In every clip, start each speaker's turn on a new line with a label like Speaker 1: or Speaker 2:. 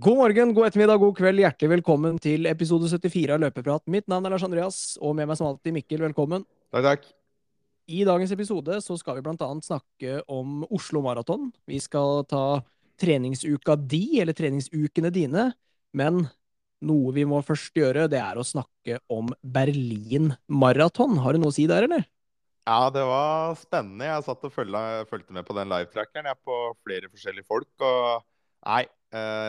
Speaker 1: God morgen, god ettermiddag, god kveld. Hjertelig velkommen til episode 74 av Løpeprat. Mitt navn er Lars Andreas, og med meg som alltid Mikkel, velkommen.
Speaker 2: Takk, takk.
Speaker 1: I dagens episode så skal vi annet snakke om Oslo Maraton. Vi skal ta treningsuka di, eller treningsukene dine. Men noe vi må først gjøre, det er å snakke om Berlin Maraton. Har du noe å si der, eller?
Speaker 2: Ja, det var spennende. Jeg satt og fulgte med på den live-trackeren. Jeg er på flere forskjellige folk. Og nei,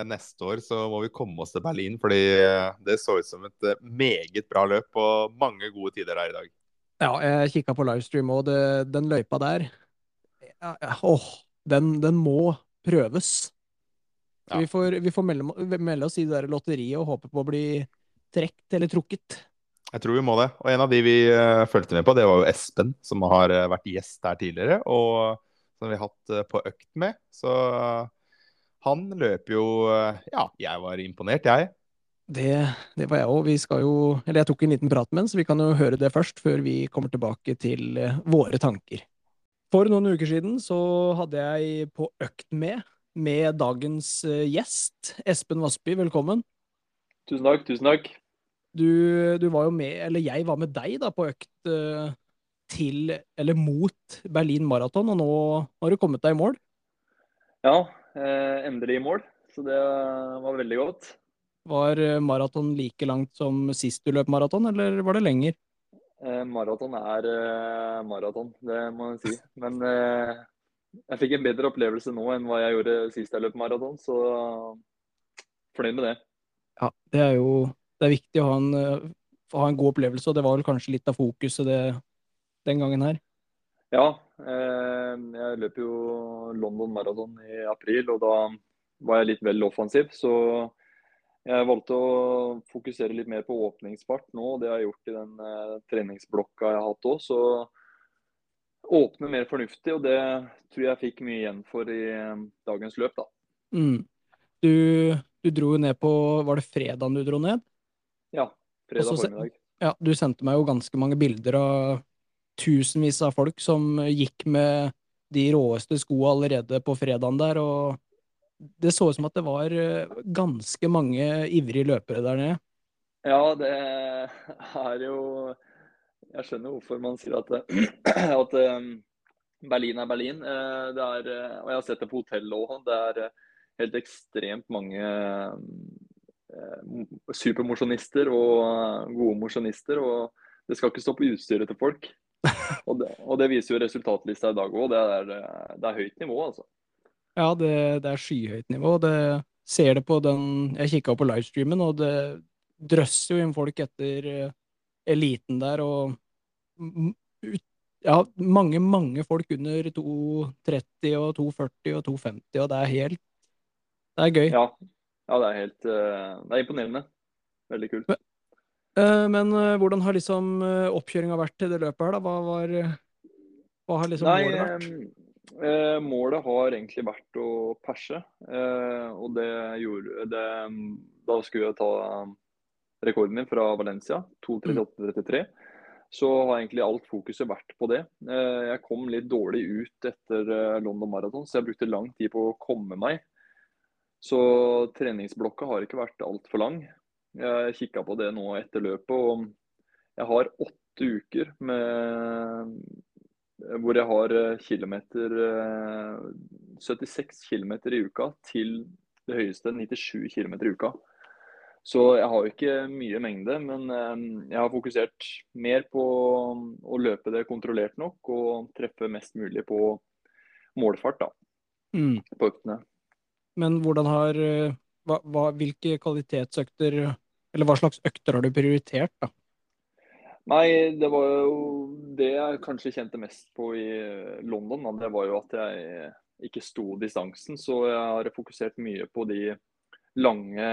Speaker 2: neste år så må vi komme oss til Berlin. Fordi eh, det så ut som et eh, meget bra løp og mange gode tider her i dag.
Speaker 1: Ja, jeg kikka på livestream, og det, den løypa der ja, ja, Åh, den, den må prøves.
Speaker 2: Ja.
Speaker 1: vi får, vi får melde, melde oss i det der lotteriet og håpe på å bli trukket eller trukket.
Speaker 2: Jeg tror vi må det. Og en av de vi eh, fulgte med på, det var jo Espen, som har eh, vært gjest her tidligere. Og som vi har hatt eh, på økt med. Så eh, han løper jo eh, Ja, jeg var imponert, jeg.
Speaker 1: Det, det var jeg òg. Vi skal jo Eller jeg tok en liten prat med han, så vi kan jo høre det først, før vi kommer tilbake til eh, våre tanker. For noen uker siden så hadde jeg på økt med, med dagens eh, gjest, Espen Vassby. Velkommen.
Speaker 3: Tusen takk, tusen takk.
Speaker 1: Du, du var jo med, eller jeg var med deg da på økt til, eller mot Berlin Maraton, og nå har du kommet deg i mål.
Speaker 3: Ja, eh, endelig i mål, så det var veldig godt.
Speaker 1: Var eh, maraton like langt som sist du løp maraton, eller var det lenger?
Speaker 3: Eh, maraton er eh, maraton, det må jeg si. Men eh, jeg fikk en bedre opplevelse nå enn hva jeg gjorde sist jeg løp maraton, så fornøyd med det.
Speaker 1: Ja, det er jo det er viktig å ha en, eh, ha en god opplevelse, og det var vel kanskje litt av fokuset det, den gangen her.
Speaker 3: Ja, jeg løp jo London Marathon i april, og da var jeg litt vel offensiv. Så jeg valgte å fokusere litt mer på åpningsfart nå. Det har jeg gjort i den eh, treningsblokka jeg har hatt òg. Så åpne mer fornuftig, og det tror jeg fikk mye igjen for i eh, dagens løp, da.
Speaker 1: Mm. Du, du dro jo ned på Var det fredagen du dro ned?
Speaker 3: Ja, fredag formiddag.
Speaker 1: Ja, du sendte meg jo ganske mange bilder av tusenvis av folk som gikk med de råeste skoa allerede på fredagen der, og det så ut som at det var eh, ganske mange ivrige løpere der nede.
Speaker 3: Ja, det er jo Jeg skjønner hvorfor man sier at, at um, Berlin er Berlin. Eh, Det er, eh, og jeg har sett det på hotellet òg. Det er helt ekstremt mange supermosjonister og gode mosjonister. Og det skal ikke stå på utstyret til folk. Og det, og det viser jo resultatlista i dag òg. Det, det er høyt nivå, altså.
Speaker 1: Ja, det, det er skyhøyt nivå. Det ser det på den Jeg kikka på livestreamen, og det drøsser jo inn folk etter eh, eliten der, og ja, mange, mange folk under 2,30 og 2,40 og 2,50, og det er helt Det er gøy.
Speaker 3: Ja, ja det er helt eh, Det er imponerende. Veldig kult.
Speaker 1: Men eh, hvordan har liksom eh, oppkjøringa vært til det løpet her, da? Hva var eh, Hva har liksom
Speaker 3: Nei,
Speaker 1: målet vært?
Speaker 3: eh, målet har egentlig vært å perse. Eh, og det gjorde det, Da skulle jeg ta rekorden min fra Valencia, 2.38,33. Så har egentlig alt fokuset vært på det. Eh, jeg kom litt dårlig ut etter eh, London Marathon, så jeg brukte lang tid på å komme meg. Så treningsblokka har ikke vært altfor lang. Jeg kikka på det nå etter løpet, og jeg har åtte uker med hvor jeg har eh, kilometer eh, 76 km i uka til det høyeste 97 km i uka. Så jeg har jo ikke mye mengde, men eh, jeg har fokusert mer på å løpe det kontrollert nok og treffe mest mulig på målfart da,
Speaker 1: Mm.
Speaker 3: på øktene.
Speaker 1: Men hvordan har eh, hva, hva, Hvilke kvalitetsøkter Eller hva slags økter har du prioritert, da?
Speaker 3: Nei, det var jo det jeg kanskje kjente mest på i London. Da. Det var jo at jeg ikke sto distansen. Så jeg har fokusert mye på de lange,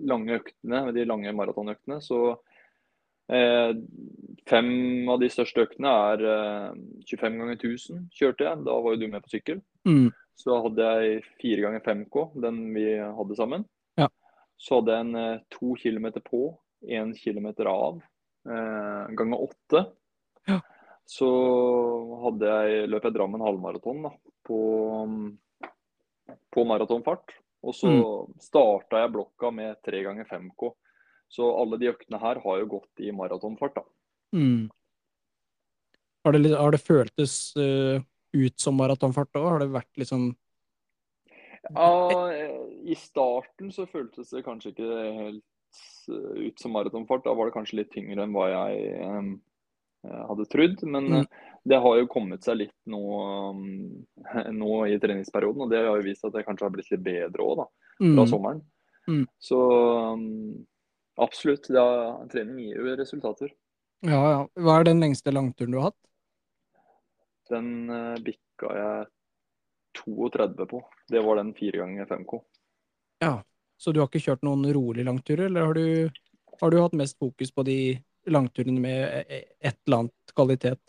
Speaker 3: lange øktene, de lange maratonøktene. Så eh, fem av de største øktene er eh, 25 ganger 1000 kjørte jeg. Da var jo du med på sykkel.
Speaker 1: Mm.
Speaker 3: Så hadde jeg fire ganger 5K, den vi hadde sammen. Så hadde jeg en eh, to kilometer på, én kilometer av, eh, ganger åtte.
Speaker 1: Ja.
Speaker 3: Så hadde jeg løp jeg Drammen halvmaraton da, på, på maratonfart. Og så mm. starta jeg blokka med tre ganger 5K. Så alle de øktene her har jo gått i maratonfart, da.
Speaker 1: Mm. Har, det, har det føltes uh, ut som maratonfart òg? Har det vært liksom
Speaker 3: Ja, i starten så føltes det kanskje ikke helt uh, ut som maratonfart. Da var det kanskje litt tyngre enn hva jeg um, hadde trodd. Men mm. det har jo kommet seg litt nå, nå, i treningsperioden. Og det har jo vist at det kanskje har blitt litt bedre òg, da. Fra mm. sommeren. Mm. Så absolutt. Er, trening gir jo resultater.
Speaker 1: Ja, ja. Hva er den lengste langturen du har hatt?
Speaker 3: Den uh, bikka jeg 32 på. Det var den fire ganger 5K.
Speaker 1: Ja, Så du har ikke kjørt noen rolig langturer, eller har du, har du hatt mest fokus på de langturene med e, e, et eller annet kvalitet?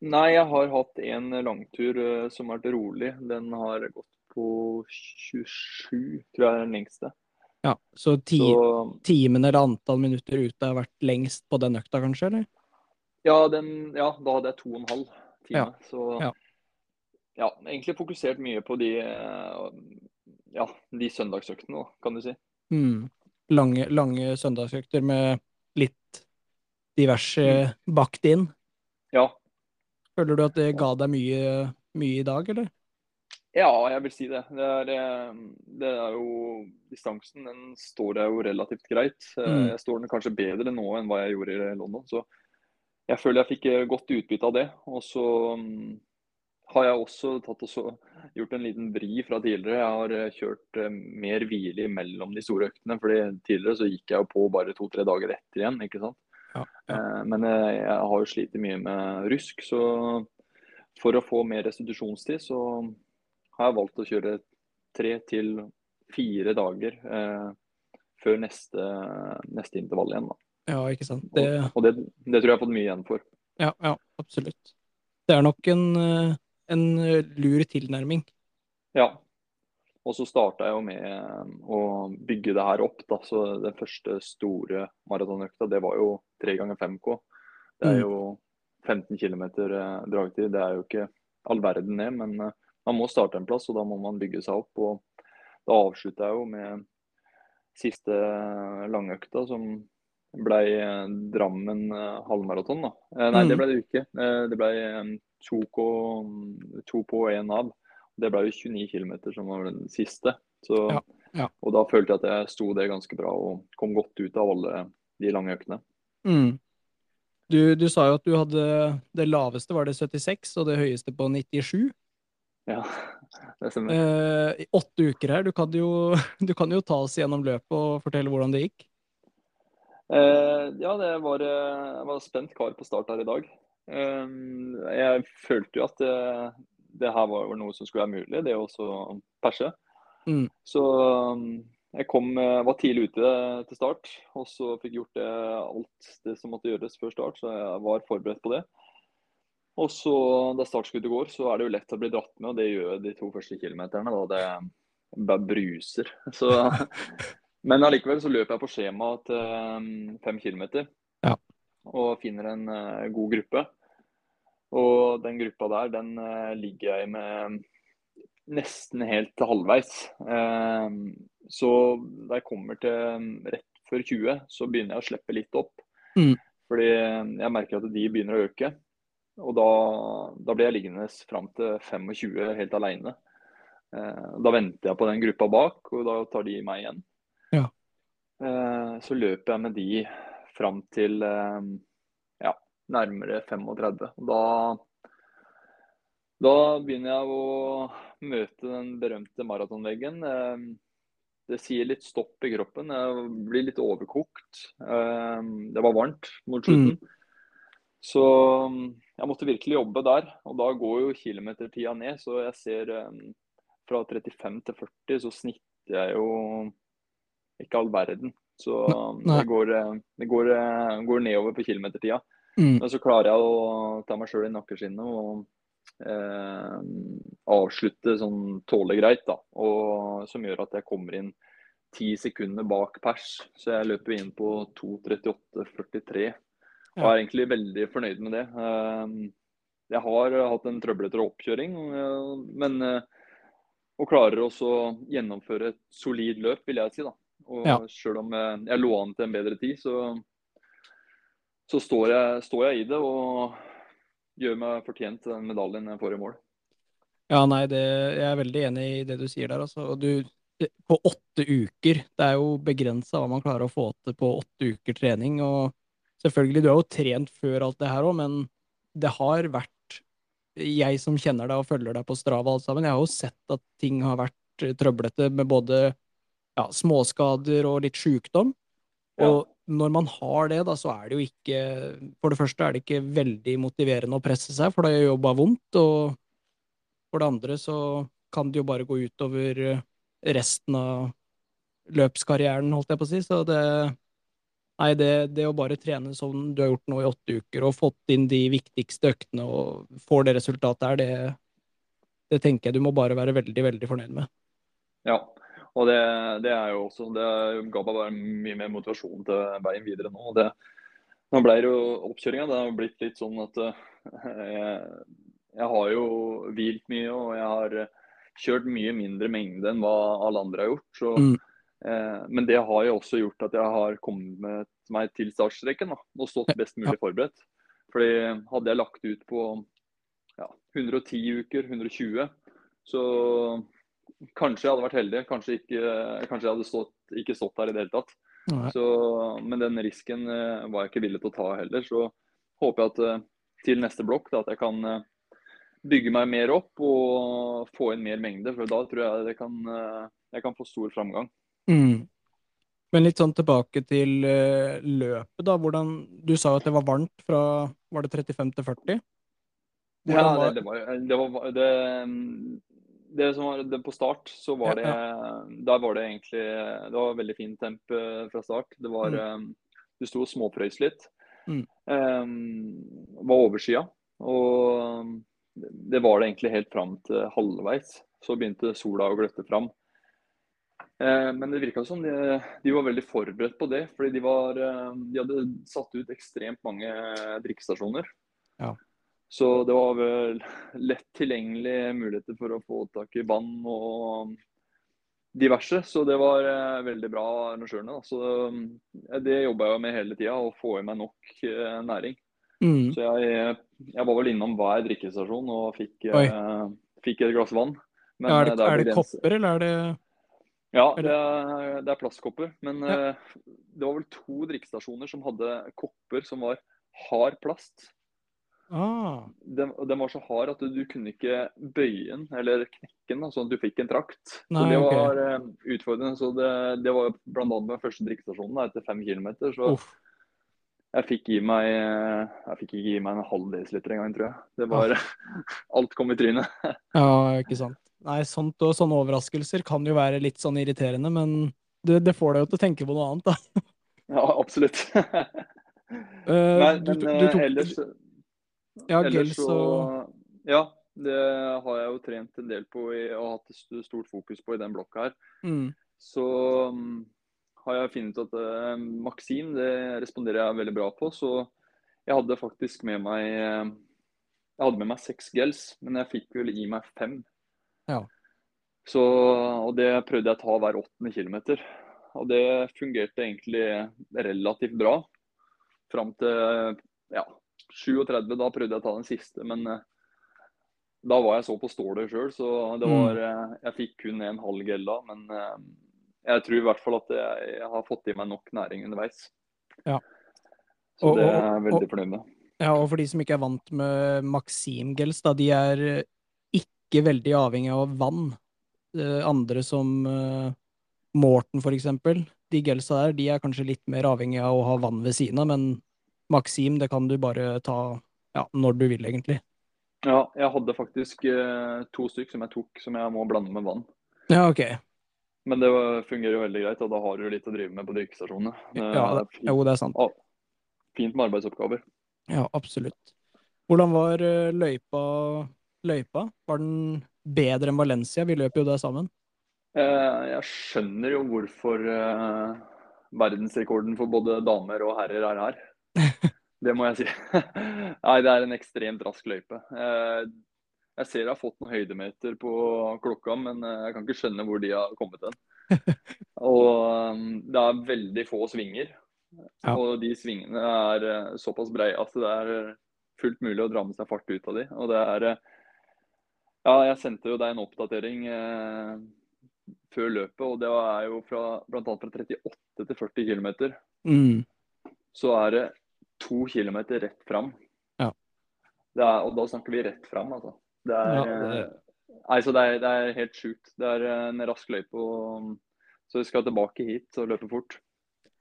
Speaker 3: Nei, jeg har hatt en langtur som har vært rolig. Den har gått på 27, tror jeg er den lengste.
Speaker 1: Ja, Så, ti, så timen eller antall minutter ute har vært lengst på den økta, kanskje? eller?
Speaker 3: Ja, den, ja da hadde jeg to og en halv time. Ja. Så ja. Ja. egentlig fokusert mye på de, ja, de søndagsøktene, kan du si.
Speaker 1: Mm. Lange, lange søndagsøkter med litt diverse mm. bakt inn?
Speaker 3: Ja.
Speaker 1: Føler du at det ga deg mye, mye i dag, eller?
Speaker 3: Ja, jeg vil si det. Det er, eh, det er jo Distansen den står jeg jo relativt greit. Eh, mm. Jeg står den kanskje bedre nå enn hva jeg gjorde i London. Så jeg føler jeg fikk eh, godt utbytte av det. Og så um, har jeg også og gjort en liten vri fra tidligere. Jeg har kjørt mer hvile mellom de store øktene. fordi tidligere så gikk jeg jo på bare to-tre dager etter igjen. ikke sant? Ja, ja. Men jeg har jo slitt mye med rusk, så for å få mer restitusjonstid så har jeg valgt å kjøre tre til fire dager eh, før neste, neste, intervall igjen. Da.
Speaker 1: Ja, ikke sant. Det...
Speaker 3: Og, og det, det, tror jeg jeg har fått mye igjen for.
Speaker 1: Ja, ja absolutt. Det er nok en, eh, en lur tilnærming.
Speaker 3: Ja. Og så starta jeg jo med eh, å bygge det her opp. Da. Så den første store maratonøkta, det var jo tre ganger 5K. Det er mm. jo 15 km dragetid. dragtid. Det er jo ikke all verden, det. Men man må starte en plass, og da må man bygge seg opp. og Da avslutta jeg jo med siste langøkta, som ble Drammen eh, halvmaraton. da. Eh, nei, det blei ble det ikke. Det det ble og, to på én av. Det ble jo 29 km som var den siste. Så, ja, ja. Og da følte jeg at jeg sto det ganske bra og kom godt ut av alle de lange øktene.
Speaker 1: Mm. Du, du, sa jo at du hadde det laveste var det 76, og det høyeste på 97.
Speaker 3: Ja, det stemmer.
Speaker 1: Eh, åtte uker her. Du kan, jo, du kan, jo, ta oss gjennom løpet og fortelle hvordan det gikk.
Speaker 3: Eh, ja, det var, eh, jeg var spent kar på start her i dag. Eh, jeg følte jo at det, det, her var noe som skulle være mulig, det å perse. Mm. Så um, jeg kom, eh, var tidlig ute til start, og så fikk gjort det, alt det som måtte gjøres før start. Så jeg var forberedt på det. Og så da startskuddet går, så er det jo lett å bli dratt med, og det gjør de to første kilometerne. Da. Det bare bruser. Så, men allikevel så løper jeg på skjema til um, fem kilometer.
Speaker 1: Ja.
Speaker 3: Og finner en uh, god gruppe. Og den gruppa der, den uh, ligger jeg med nesten helt halvveis. Uh, så da jeg kommer til um, rett før 20, så begynner jeg å slippe litt opp. Mm. Fordi jeg merker at de begynner å øke. Og da, da blir jeg liggende fram til 25 helt alene. Eh, da venter jeg på den gruppa bak, og da tar de meg igjen.
Speaker 1: Ja.
Speaker 3: Eh, så løper jeg med de fram til eh, ja, nærmere 35. Da, da begynner jeg å møte den berømte maratonveggen. Eh, det sier litt stopp i kroppen. Jeg blir litt overkokt. Eh, det var varmt mot slutten. Mm. Så jeg måtte virkelig jobbe der. Og da går jo kilometertida ned. Så jeg ser fra 35 til 40 så snitter jeg jo ikke all verden. Så det, går, eh, det går, eh, går, nedover på kilometertida. Mm. Men så klarer jeg å ta meg sjøl i nakkeskinnet og eh, avslutte sånn tålelig greit. da, og Som gjør at jeg kommer inn ti sekunder bak pers. Så jeg løper inn på 2.38,43 og er egentlig veldig fornøyd med det. Ehm, jeg har hatt en trøblete oppkjøring, eh, men eh, og klarer også å gjennomføre et solid løp, vil jeg si. da. Og
Speaker 1: Ja.
Speaker 3: Selv om jeg, jeg lå an til en bedre tid, så, så står, jeg, står jeg i det og gjør meg fortjent den medaljen jeg får i mål.
Speaker 1: Ja, nei, det, jeg er veldig enig i det du sier der, altså. Og du, på åtte uker, det er jo begrensa hva man klarer å få til på åtte uker trening. Og selvfølgelig, du har jo trent før alt det her òg, men det har vært Jeg som kjenner deg og følger deg på Strava alt sammen, jeg har jo sett at ting har vært eh, trøblete med både ja, småskader og litt sjukdom. Og når man har det, da, så er det jo ikke For det første er det ikke veldig motiverende å presse seg, for det gjør jo bare vondt. Og for det andre så kan det jo bare gå utover eh, resten av løpskarrieren, holdt jeg på å si. Så det Nei, det, det å bare trene som du har gjort nå i åtte uker, og fått inn de viktigste øktene og får det resultatet her, det, det tenker jeg du må bare være veldig, veldig fornøyd med.
Speaker 3: Ja, og det, det er jo også Det ga meg bare mye mer motivasjon til veien videre nå. det nå ble det jo oppkjøringa. Det har blitt litt sånn at eh, jeg, jeg har jo hvilt mye, og jeg har kjørt mye mindre mengde enn hva alle andre har gjort. Så,
Speaker 1: Mm.
Speaker 3: eh, men det har jo også gjort at jeg har kommet meg til startstreken da, og stått best mulig forberedt. Fordi hadde jeg lagt ut på ja, 110 uker, 120, så kanskje jeg hadde vært heldig. Kanskje, ikke, kanskje jeg hadde stått, ikke stått der i det hele tatt. Så, men den risken eh, var jeg ikke villig til å ta heller. Så håper jeg at eh, til neste blokk da, at jeg kan eh, bygge meg mer opp og få inn mer mengde. For da tror jeg det kan, jeg kan få stor framgang.
Speaker 1: Mm. Men litt sånn tilbake til løpet, da. Hvordan Du sa jo at det var varmt fra Var det 35 til 40?
Speaker 3: Ja, det,
Speaker 1: var-
Speaker 3: det var, det var det, det som var det på start, så var det Der var det egentlig Det var veldig fint temp eh, fra start. Det var eh, Du sto og småprøys litt.
Speaker 1: Mm.
Speaker 3: Um, var overskya. Og det var det egentlig helt fram til halvveis. Så begynte sola å gløtte fram. Men det virka som de, de var veldig forberedt på det. Fordi de, var, de hadde satt ut ekstremt mange drikkestasjoner.
Speaker 1: Ja.
Speaker 3: Så det var vel lett tilgjengelige muligheter for å få tak i vann og diverse. Så det var eh, veldig bra av arrangørene. Så eh, det jobba jeg med hele tida, å få i meg nok eh, næring.
Speaker 1: Mm.
Speaker 3: Så jeg, jeg var vel innom hver drikkestasjon og fikk, eh, fikk et glass vann. Men,
Speaker 1: Ja, er
Speaker 3: eh,
Speaker 1: det,
Speaker 3: det er
Speaker 1: det kopper, eller er det
Speaker 3: ja, det
Speaker 1: det-
Speaker 3: er, det er plastkopper. Men
Speaker 1: Ja.
Speaker 3: eh, det var vel to drikkestasjoner som hadde kopper som var hard plast.
Speaker 1: Ah,
Speaker 3: Den, den var så hard at du, du kunne ikke bøye den eller knekke den, sånn at du fikk en trakt.
Speaker 1: Nei,
Speaker 3: så det var uh, utfordrende. Så det, det var bl.a. den første drikkestasjonen etter fem kilometer. Så
Speaker 1: uff.
Speaker 3: jeg fikk gi meg eh, jeg fikk ikke gi meg en halv desiliter en gang, tror jeg. Det var Alt kom i trynet.
Speaker 1: Ja, ikke sant. Nei, sånt og sånne overraskelser kan jo være litt sånn irriterende, men det, det får deg jo til å tenke på noe annet, da.
Speaker 3: Ja, absolutt.
Speaker 1: uh,
Speaker 3: Men,
Speaker 1: du,
Speaker 3: men
Speaker 1: du
Speaker 3: eh,
Speaker 1: tok
Speaker 3: ellers
Speaker 1: Ja,
Speaker 3: Ellers
Speaker 1: gels
Speaker 3: så
Speaker 1: og
Speaker 3: Ja, det har jeg jo trent en del på i, og hatt st- stort fokus på i den blokka her.
Speaker 1: mm.
Speaker 3: Så um, har jeg funnet at uh, Maxim det responderer jeg veldig bra på. Så jeg hadde faktisk med meg eh, Jeg hadde med meg seks gels, men jeg fikk vel i meg fem.
Speaker 1: Ja.
Speaker 3: Så, og det prøvde jeg å ta hver åttende kilometer. Og det fungerte egentlig relativt bra. Fram til ja, 37, da prøvde jeg å ta den siste, men eh, da var jeg så på stålet sjøl, så det
Speaker 1: Mm.
Speaker 3: var eh, Jeg fikk kun en halv gel da, men eh, jeg tror i hvert fall at jeg, jeg har fått i meg nok næring underveis.
Speaker 1: Ja.
Speaker 3: Så
Speaker 1: Og-
Speaker 3: det er jeg veldig fornøyd med.
Speaker 1: Ja, og for de som ikke er vant med Maxim-gels, da, de er ikke veldig avhengig av vann. Andre som Morten, for eksempel, de gelsa der, de er kanskje litt mer avhengig av å ha vann ved siden av, men Maxim, det kan du bare ta ja, når du vil, egentlig.
Speaker 3: Ja, jeg hadde faktisk eh, to stykk som jeg tok som jeg må blande med vann.
Speaker 1: Ja, ok.
Speaker 3: Men det fungerer jo veldig greit, og da har du litt å drive med på drikkestasjonene.
Speaker 1: Ja, det,
Speaker 3: fint,
Speaker 1: jo, det er sant.
Speaker 3: fint med arbeidsoppgaver.
Speaker 1: Ja, absolutt. Hvordan var eh, løypa, løypa? Var den bedre enn Valencia? Vi løp jo der sammen.
Speaker 3: Eh, jeg skjønner jo hvorfor eh, verdensrekorden for både damer og herrer er her. Det må jeg si. Nei, det er en ekstremt rask løype. Eh, Jeg ser jeg har fått noen høydemeter på klokka, men eh, jeg kan ikke skjønne hvor de har kommet hen. og um, det er veldig få svinger.
Speaker 1: Ja.
Speaker 3: Og de svingene er eh, såpass breie at det er fullt mulig å dra med seg fart ut av de. Og det er Ja, jeg sendte jo deg en oppdatering eh, før løpet, og det er jo fra bl.a. fra 38 til 40 km.
Speaker 1: Mm.
Speaker 3: Så er det to kilometer rett fram.
Speaker 1: Ja.
Speaker 3: Det er, og da snakker vi rett fram, altså. Det er,
Speaker 1: Ja, det-
Speaker 3: eh, Nei, så det er, det er helt sjukt. Det er en rask løype. Så vi skal tilbake hit og løpe fort.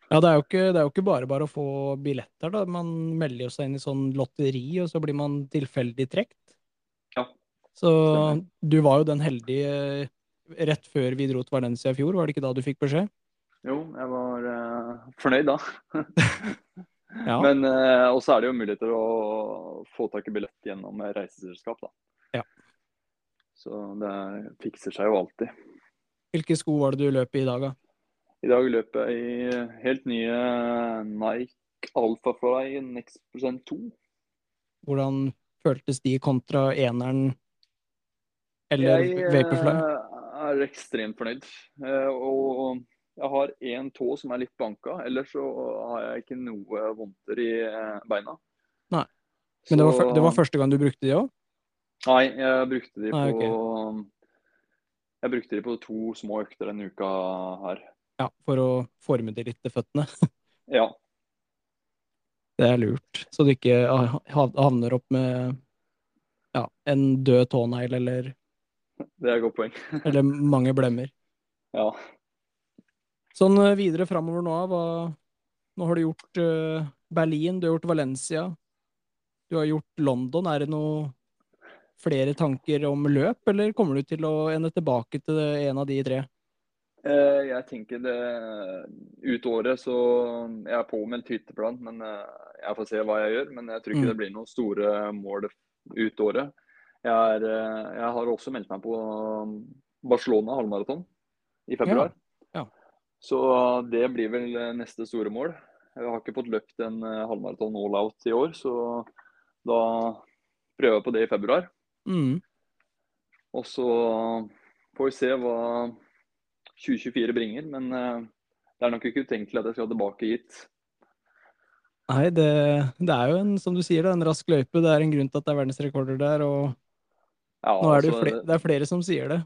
Speaker 1: Ja, det er, jo ikke, det er jo ikke bare bare å få billetter, da. Man melder seg inn i sånn lotteri, og så blir man tilfeldig trukket.
Speaker 3: Ja,
Speaker 1: Så du var jo den heldige eh, rett før vi dro til Valencia i fjor, var det ikke da du fikk beskjed?
Speaker 3: Jo, jeg var uh, fornøyd da.
Speaker 1: Ja.
Speaker 3: Men eh, også er det jo muligheter å få tak i billett gjennom reiseselskap, da.
Speaker 1: Ja.
Speaker 3: Så det fikser seg jo alltid.
Speaker 1: Hvilke sko var det du løp i i dag, da?
Speaker 3: I dag løper jeg i helt nye Nike Alphafly Next Percent 2.
Speaker 1: Hvordan føltes de kontra eneren eller
Speaker 3: jeg
Speaker 1: Vaporfly?
Speaker 3: Jeg er ekstremt fornøyd. Eh, og jeg har én tå som er litt banka, ellers så har jeg ikke noe vondter i eh, beina.
Speaker 1: Nei. Men det var, det var første gang du brukte de òg?
Speaker 3: Nei, jeg brukte de
Speaker 1: Nei,
Speaker 3: på Jeg brukte de på to små økter denne uka her.
Speaker 1: Ja, for å forme de litt til føttene.
Speaker 3: Ja.
Speaker 1: Det er lurt, så du ikke havner opp med ja, en død tånegl eller,
Speaker 3: Det er et godt poeng.
Speaker 1: eller mange blemmer.
Speaker 3: Ja.
Speaker 1: Sånn eh, videre framover nå, hva Nå har du gjort uh, Berlin, du har gjort Valencia, du har gjort London. Er det noe flere tanker om løp, eller kommer du til å ende tilbake til det- en av de tre?
Speaker 3: Eh, Jeg tenker det ut året så Jeg er påmeldt hytteplan, men eh, jeg får se hva jeg gjør. Men jeg tror ikke
Speaker 1: Mm.
Speaker 3: det blir noen store mål ut året. Jeg, er, eh, jeg har også meldt meg på Barcelona halvmaraton i februar.
Speaker 1: Ja.
Speaker 3: Så det blir vel eh, neste store mål. Jeg har ikke fått løpt en eh, halvmaraton all out i år, så da prøver jeg på det i februar.
Speaker 1: Mm.
Speaker 3: Og så får vi se hva 2024 bringer, men eh, det er nok ikke utenkelig at jeg skal tilbake hit.
Speaker 1: Nei, det, det er jo en, som du sier, er en rask løype. Det er en grunn til at det er verdensrekorder der, og
Speaker 3: Ja,
Speaker 1: nå er det jo
Speaker 3: altså,
Speaker 1: flere, det er flere som sier det.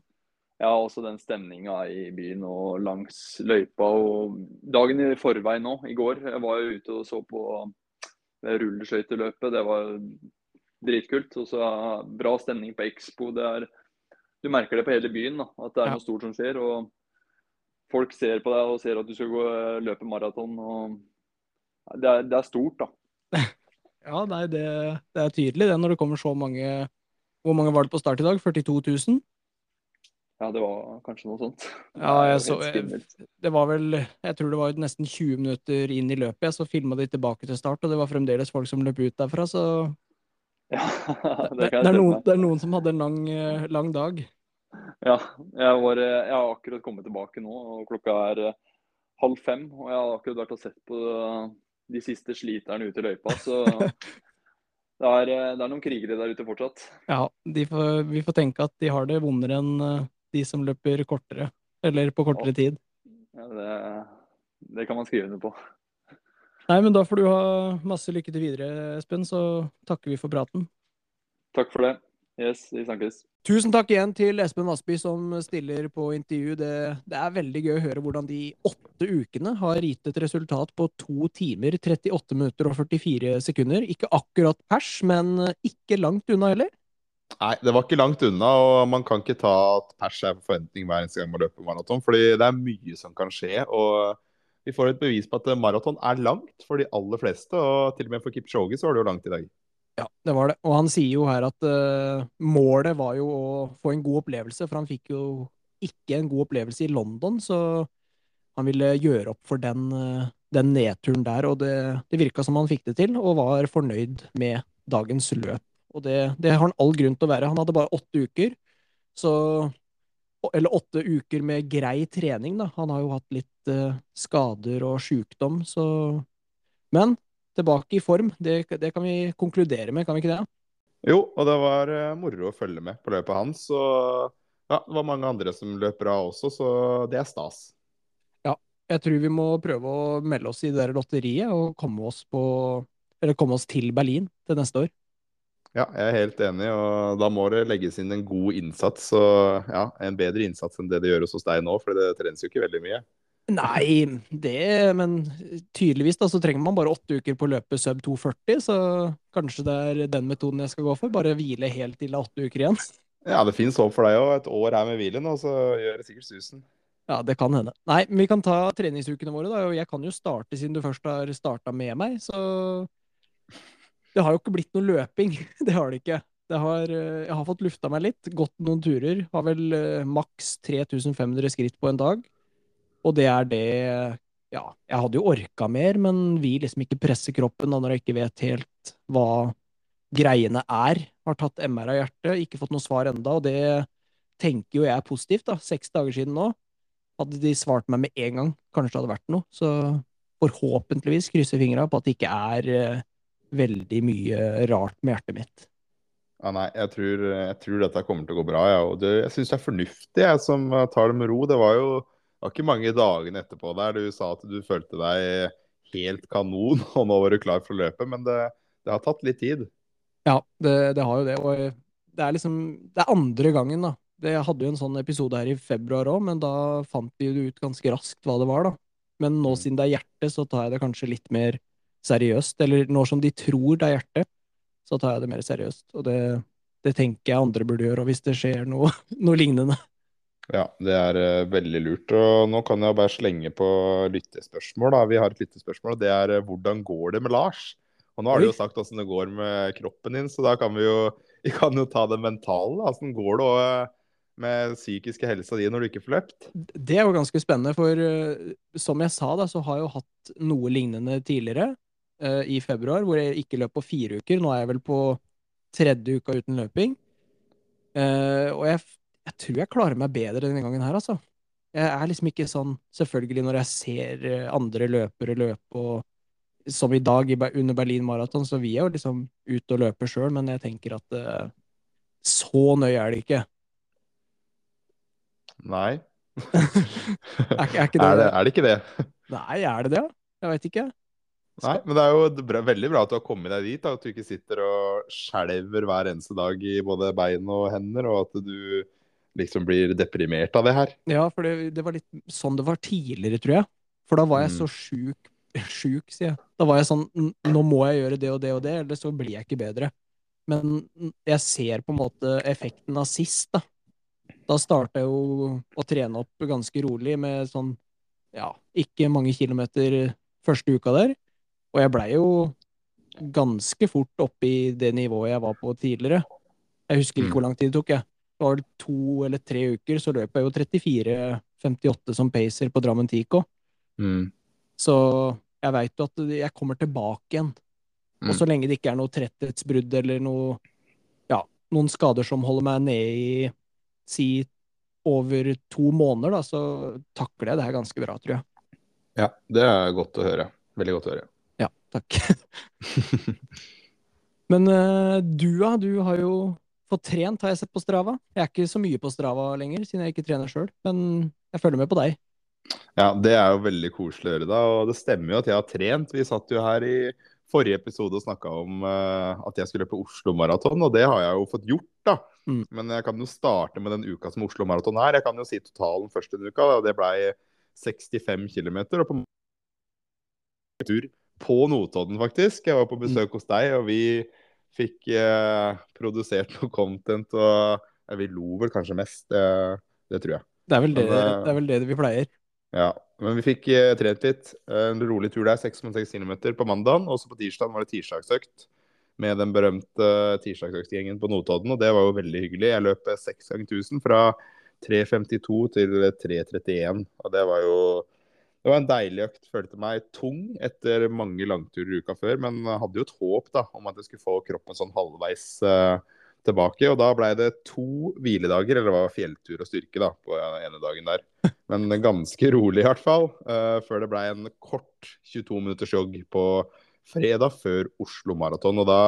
Speaker 3: Ja, også den stemninga i byen og langs løypa. og Dagen i forveien nå, i går, jeg var jo ute og så på rulleskøyteløpet. Det var dritkult. Og så bra stemning på Expo. Det er, du merker det på hele byen, da, at det er noe stort som skjer. og Folk ser på deg og ser at du skal gå løpe maraton. og det er, det er stort, da.
Speaker 1: Ja, nei, det, det er tydelig det når det kommer så mange Hvor mange var det på start i dag? 42 000?
Speaker 3: Ja, det var kanskje noe sånt.
Speaker 1: Ja, jeg så- Det var vel Jeg tror det var nesten 20 minutter inn i løpet, jeg, så filma de tilbake til start, og det var fremdeles folk som løp ut derfra, så
Speaker 3: Ja,
Speaker 1: det,
Speaker 3: det
Speaker 1: det, er, noen, det er noen som hadde en lang, lang dag.
Speaker 3: Ja, jeg, var, jeg har akkurat kommet tilbake nå, og klokka er eh, halv fem. Og jeg har akkurat vært og sett på eh, de siste sliterne ute i løypa, så det er, eh, det er noen krigere der ute fortsatt.
Speaker 1: Ja, får, vi får tenke at de har det vondere enn de som løper kortere, eller på kortere tid.
Speaker 3: Ja, det, det kan man skrive under på.
Speaker 1: Nei, men da får du ha masse lykke til videre, Espen, så takker vi for praten.
Speaker 3: Takk for det. Yes, vi snakkes.
Speaker 1: Tusen takk igjen til Espen Vassby som stiller på intervju. Det, det er veldig gøy å høre hvordan de åtte ukene har gitt et resultat på to timer, 38 minutter og 44 sekunder. Ikke akkurat pers, men ikke langt unna heller.
Speaker 2: Nei, det var ikke langt unna, og man kan ikke ta at pers er forventning hver eneste gang man løper maraton, fordi det er mye som kan skje. og vi får et bevis på at maraton er langt for de aller fleste, og til og med for Kipchoge så var det jo langt i dag.
Speaker 1: Ja, det var det. Og han sier jo her at uh, målet var jo å få en god opplevelse, for han fikk jo ikke en god opplevelse i London, så han ville gjøre opp for den, uh, den nedturen der, og det, det virka som han fikk det til, og var fornøyd med dagens løp. Og det, det har han all grunn til å være. Han hadde bare åtte uker, så Eller åtte uker med grei trening, da. Han har jo hatt litt eh, skader og sjukdom, så Men tilbake i form, det, det kan vi konkludere med, kan vi ikke det?
Speaker 2: Jo, og det var eh, moro å følge med på løpet hans. Og ja, det var mange andre som løp bra også, så det er stas.
Speaker 1: Ja, Jeg tror vi må prøve å melde oss i det der lotteriet og komme oss, på, eller komme oss til Berlin til neste år.
Speaker 2: Ja, jeg er helt enig, og da må det legges inn en god innsats. Og ja, en bedre innsats enn det det gjøres hos deg nå, for det trenes jo ikke veldig mye.
Speaker 1: Nei, det Men tydeligvis da, så trenger man bare åtte uker på å løpe sub 240, så kanskje det er den metoden jeg skal gå for. Bare hvile helt til det er åtte uker igjen.
Speaker 2: Ja, det fins håp for deg òg. Et år her med hvile nå, så gjør det sikkert susen.
Speaker 1: Ja, det kan hende. Nei, men vi kan ta treningsukene våre, da. Og jeg kan jo starte siden du først har starta med meg, så Det har jo ikke blitt noe løping. Det har det ikke. Det har, eh, jeg har fått lufta meg litt, gått noen turer. Har vel eh, maks 3500 skritt på en dag. Og det er det Ja, jeg hadde jo orka mer, men vil liksom ikke presse kroppen da når jeg ikke vet helt hva greiene er. Har tatt MR av hjertet, ikke fått noe svar enda, og det tenker jo jeg er positivt, da. Seks dager siden nå. Hadde de svart meg med en gang, kanskje det hadde vært noe. Så forhåpentligvis krysser fingra på at det ikke er eh, veldig mye rart med hjertet mitt.
Speaker 2: Ja, nei, jeg tror, jeg tror dette kommer til å gå bra. Ja. Det, jeg syns det er fornuftig, jeg som tar det med ro. Det var jo det var ikke mange dagene etterpå der du sa at du følte deg helt kanon, og nå var du klar for å løpe. Men det, det har tatt litt tid.
Speaker 1: Ja, det, det har jo det. Og det er liksom Det er andre gangen, da. Jeg hadde jo en sånn episode her i februar òg, men da fant vi ut ganske raskt hva det var, da. Men nå
Speaker 2: Mm.
Speaker 1: siden det er hjertet, så tar jeg det kanskje litt mer seriøst. Eller når som de tror det er hjerte, så tar jeg det mer seriøst. Og det, det tenker jeg andre burde gjøre, og hvis det skjer noe, noe lignende.
Speaker 2: Ja, det er uh, veldig lurt. Og nå kan jeg bare slenge på lyttespørsmål. da. Vi har et lyttespørsmål, og det er uh, hvordan går det med Lars? Og nå har du jo sagt åssen det går med kroppen din, så da kan vi jo, vi kan jo ta det mentale. Åssen går det også med psykiske helsa di når du ikke får løpt?
Speaker 1: Det er jo ganske spennende, for uh, som jeg sa, da, så har jeg jo hatt noe lignende tidligere, eh, i februar, hvor jeg ikke løp på fire uker. Nå er jeg vel på tredje uka uten løping. Uh, og jeg, jeg tror jeg klarer meg bedre denne gangen her, altså. Jeg er liksom ikke sånn Selvfølgelig når jeg ser eh, andre løpere løpe, og som i dag under Berlin Maraton, så vil jeg jo liksom ut og løpe sjøl, men jeg tenker at uh, så nøye er det ikke.
Speaker 2: Nei.
Speaker 1: Er, er ikke det
Speaker 2: Er det, er det ikke det?
Speaker 1: Nei, er det det? Jeg veit ikke.
Speaker 2: Nei, men det er jo bra, veldig bra at du har kommet deg dit. Da, at du ikke sitter og skjelver hver eneste dag i både bein og hender, og at du liksom blir deprimert av det her.
Speaker 1: Ja, for det, det var litt sånn det var tidligere, tror jeg. For da var jeg
Speaker 2: Mm.
Speaker 1: så sjuk, sjuk, sier jeg. Da var jeg sånn Nå må jeg gjøre det og det og det, eller så blir jeg ikke bedre. Men jeg ser på en måte effekten av sist, da. Da starta jeg jo å trene opp ganske rolig med sånn, ja, ikke mange kilometer første uka der. Og jeg blei jo ganske fort oppe i det nivået jeg var på tidligere. Jeg husker
Speaker 2: Mm.
Speaker 1: ikke hvor lang tid det tok, jeg. Det var to eller tre uker, så løp jeg jo 34,58 som pacer på Drammen Tico. Så jeg veit jo at jeg kommer tilbake igjen. Og
Speaker 2: Mm.
Speaker 1: så lenge det ikke er noe tretthetsbrudd eller noe Ja, noen skader som holder meg nede i si over to måneder, da, så takler jeg det her ganske bra, tror jeg.
Speaker 2: Ja, det er godt å høre. Veldig godt å høre.
Speaker 1: Ja, takk. Men eh, du, da? Du har jo fått trent, har jeg sett på Strava. Jeg er ikke så mye på Strava lenger, siden jeg ikke trener sjøl, men jeg følger med på deg.
Speaker 2: Ja, det er jo veldig koselig å høre, da. Og det stemmer jo at jeg har trent. Vi satt jo her i forrige episode og snakka om uh, at jeg skulle løpe Oslo Maraton, og det har jeg jo fått gjort, da.
Speaker 1: Mm.
Speaker 2: Men jeg kan jo starte med den uka som Oslo Maraton er. Jeg kan jo si totalen først denne uka. og Det blei 65 km. Og på tur på Notodden, faktisk. Jeg var på besøk hos deg, og vi fikk eh, produsert noe content. Og ja, vi lo vel kanskje mest. Det, det tror jeg.
Speaker 1: Det er vel det,
Speaker 2: Men, eh,
Speaker 1: det, er vel det vi pleier.
Speaker 2: Ja, men vi fikk eh, trent litt. Eh, En rolig tur der, 6,6 km på mandagen. Og så på tirsdag var det tirsdagsøkt med den berømte tirsdagsøktgjengen på Notodden. Og det var jo veldig hyggelig. Jeg løp 6 ganger 1000 fra 3.52 til 3.31. Og det var jo det var en deilig økt. Følte meg tung etter mange langturer uka før, men hadde jo et håp da, om at jeg skulle få kroppen sånn halvveis eh, tilbake. Og da ble det to hviledager, eller det var fjelltur og styrke da, på ene dagen der. Men ganske rolig i hvert fall, eh, før det ble en kort 22 minutters jogg på fredag før Oslo Maraton. Og da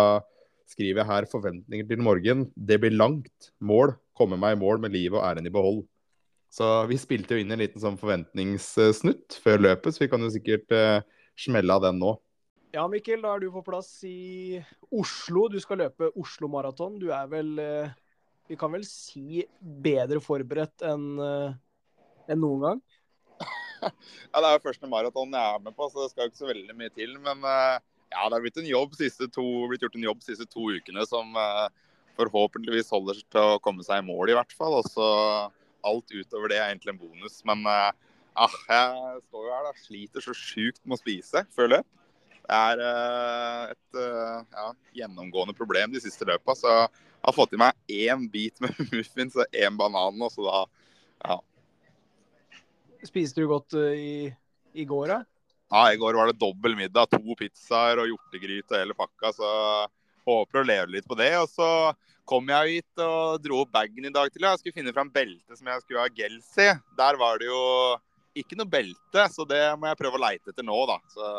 Speaker 2: skriver jeg her forventninger til morgen. Det blir langt. Mål. Komme meg i mål med livet og æren i behold. Så vi spilte jo inn en liten sånn forventningssnutt før løpet, så vi kan jo sikkert uh, smelle av den nå.
Speaker 1: Ja, Mikkel, da er du på plass i Oslo. Du skal løpe Oslo Maraton. Du er vel, uh, vi kan vel si, bedre forberedt enn uh, enn noen gang?
Speaker 2: ja, det er jo første maraton jeg er med på, så det skal jo ikke så veldig mye til. Men ja, det har blitt, blitt gjort en jobb de siste to ukene som forhåpentligvis holder til å komme seg i mål, i hvert fall. Og så alt utover det er egentlig en bonus. Men uh, ah, jeg står jo her da, sliter så sjukt med å spise før løp. Det er uh, et uh, ja, gjennomgående problem de siste løpa. Så jeg har fått i meg én bit med muffins og én banan. Og så da, ja.
Speaker 1: Spiste du godt i, i går, da?
Speaker 2: Ja, i går var det dobbel middag. To pizzaer og hjortegryte og hele pakka. Så håper å leve litt på det. Og så kom jeg hit og dro opp bagen i dag til. Jeg skulle finne fram belte som jeg skulle ha gels i. Der var det jo ikke noe belte, så det må jeg prøve å leite etter nå, da. Så